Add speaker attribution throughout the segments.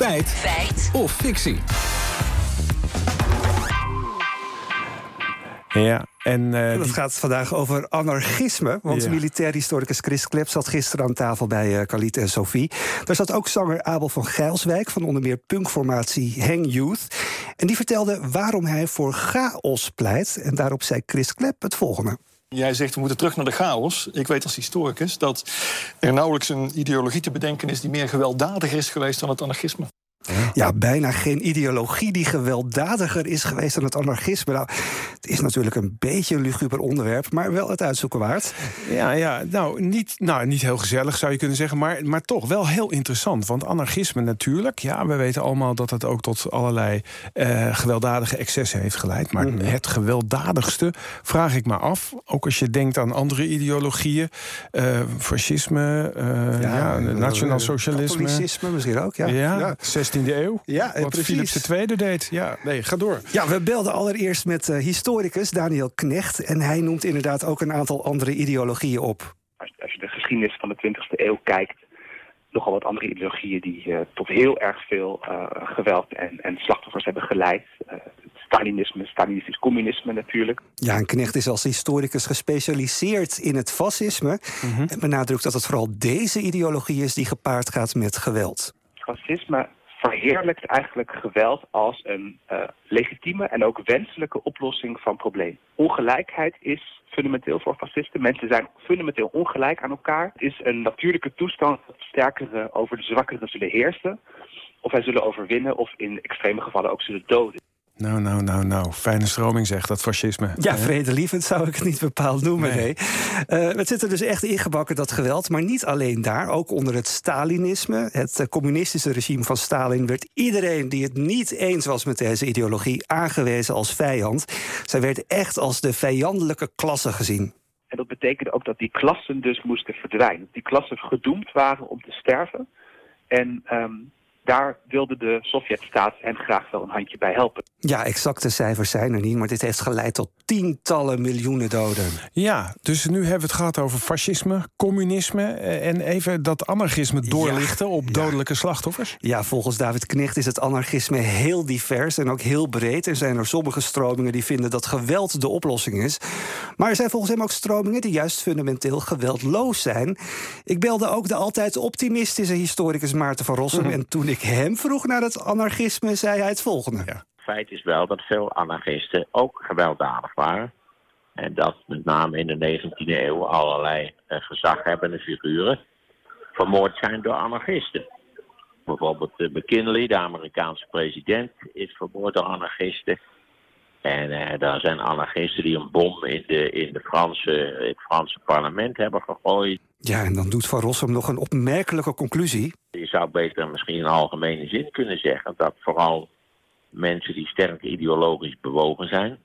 Speaker 1: Feit. Feit. Of fictie.
Speaker 2: Ja, en uh,
Speaker 3: Het gaat vandaag over anarchisme. Want ja. militair historicus Chris Klep zat gisteren aan tafel bij uh, Khalid en Sophie. Daar zat ook zanger Abel van Geilswijk van onder meer punkformatie Hang Youth. En die vertelde waarom hij voor chaos pleit. En daarop zei Chris Klep het volgende.
Speaker 4: Jij zegt we moeten terug naar de chaos. Ik weet als historicus dat er nauwelijks een ideologie te bedenken is die meer gewelddadiger is geweest dan het anarchisme.
Speaker 3: Ja, bijna geen ideologie die gewelddadiger is geweest dan het anarchisme. Nou, het is natuurlijk een beetje een luguber onderwerp, maar wel het uitzoeken waard.
Speaker 2: Ja, ja nou, niet, nou, niet heel gezellig zou je kunnen zeggen, maar, maar toch wel heel interessant. Want anarchisme natuurlijk, ja, we weten allemaal dat het ook tot allerlei uh, gewelddadige excessen heeft geleid. Maar mm. het gewelddadigste vraag ik me af, ook als je denkt aan andere ideologieën, uh, fascisme, uh, ja, ja, nationaal socialisme.
Speaker 3: Katholicisme misschien ook, ja.
Speaker 2: ja, ja. 16e eeuw.
Speaker 3: Ja,
Speaker 2: wat
Speaker 3: precies.
Speaker 2: Philips II deed. Ja, nee, ga door.
Speaker 3: Ja, we belden allereerst met uh, historicus Daniel Knecht. En hij noemt inderdaad ook een aantal andere ideologieën op.
Speaker 5: Als, als je de geschiedenis van de 20e eeuw kijkt, nogal wat andere ideologieën die uh, tot heel erg veel uh, geweld en, en, slachtoffers hebben geleid. Stalinisme, Stalinistisch communisme natuurlijk.
Speaker 3: Ja, en Knecht is als historicus gespecialiseerd in het fascisme. Mm -hmm. En benadrukt dat het vooral deze ideologie is die gepaard gaat met geweld.
Speaker 5: Fascisme verheerlijkt eigenlijk geweld als een uh, legitieme en ook wenselijke oplossing van problemen. Ongelijkheid is fundamenteel voor fascisten. Mensen zijn fundamenteel ongelijk aan elkaar. Het is een natuurlijke toestand dat sterkere over de zwakkere zullen heersen. Of wij zullen overwinnen of in extreme gevallen ook zullen doden.
Speaker 2: Nou, nou, nou, nou. Fijne stroming zegt dat fascisme.
Speaker 3: Ja, vredelievend zou ik het niet bepaald noemen, nee. nee. Uh, het zit er dus echt ingebakken, dat geweld. Maar niet alleen daar, ook onder het Stalinisme. Het uh, communistische regime van Stalin werd iedereen die het niet eens was met deze ideologie aangewezen als vijand. Zij werd echt als de vijandelijke klasse gezien.
Speaker 5: En dat betekende ook dat die klassen dus moesten verdwijnen. Die klassen gedoemd waren om te sterven. En um, daar wilde de Sovjet-staat hen graag wel een handje bij helpen.
Speaker 3: Ja, exacte cijfers zijn er niet, maar dit heeft geleid tot tientallen miljoenen doden.
Speaker 2: Ja, dus nu hebben we het gehad over fascisme, communisme en even dat anarchisme doorlichten ja, op dodelijke ja. slachtoffers.
Speaker 3: Ja, volgens David Knecht is het anarchisme heel divers en ook heel breed. Er zijn er sommige stromingen die vinden dat geweld de oplossing is. Maar er zijn volgens hem ook stromingen die juist fundamenteel geweldloos zijn. Ik belde ook de altijd optimistische historicus Maarten van Rossum en toen ik hem vroeg naar het anarchisme, zei hij het volgende.
Speaker 6: Ja. Feit is wel dat veel anarchisten ook gewelddadig waren. En dat met name in de 19e eeuw allerlei uh, gezaghebbende figuren vermoord zijn door anarchisten. Bijvoorbeeld uh, McKinley, de Amerikaanse president, is vermoord door anarchisten. En uh, daar zijn anarchisten die een bom in, de, in, de Franse, in het Franse parlement hebben gegooid.
Speaker 3: Ja, en dan doet Van Rossum nog een opmerkelijke conclusie.
Speaker 6: Je zou beter misschien in algemene zin kunnen zeggen dat vooral mensen die sterk ideologisch bewogen zijn,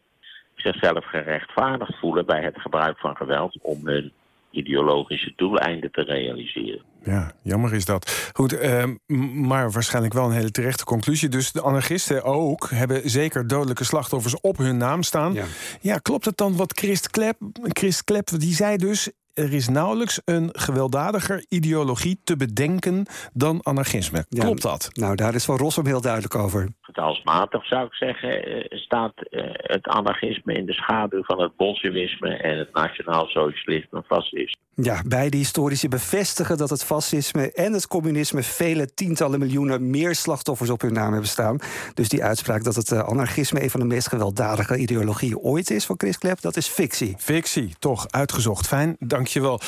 Speaker 6: zichzelf gerechtvaardigd voelen bij het gebruik van geweld om hun ideologische doeleinden te realiseren.
Speaker 2: Ja, jammer is dat. Goed, uh, maar waarschijnlijk wel een hele terechte conclusie. Dus de anarchisten ook hebben zeker dodelijke slachtoffers op hun naam staan. Ja, ja klopt het dan wat Christ Klep, Christ Klep, die zei dus... er is nauwelijks een gewelddadiger ideologie te bedenken dan anarchisme.
Speaker 3: Ja,
Speaker 2: klopt dat?
Speaker 3: Nou, daar is Van Rossum heel duidelijk over.
Speaker 6: Getalsmatig zou ik zeggen, uh, staat uh, het anarchisme in de schaduw van het bolsjewisme en het nationaal socialisme fascisme.
Speaker 3: Ja, beide historici bevestigen dat het fascisme en het communisme vele tientallen miljoenen meer slachtoffers op hun naam hebben staan. Dus die uitspraak dat het anarchisme een van de meest gewelddadige ideologieën ooit is van Chris Klep, dat is fictie.
Speaker 2: Fictie, toch uitgezocht. Fijn, dankjewel.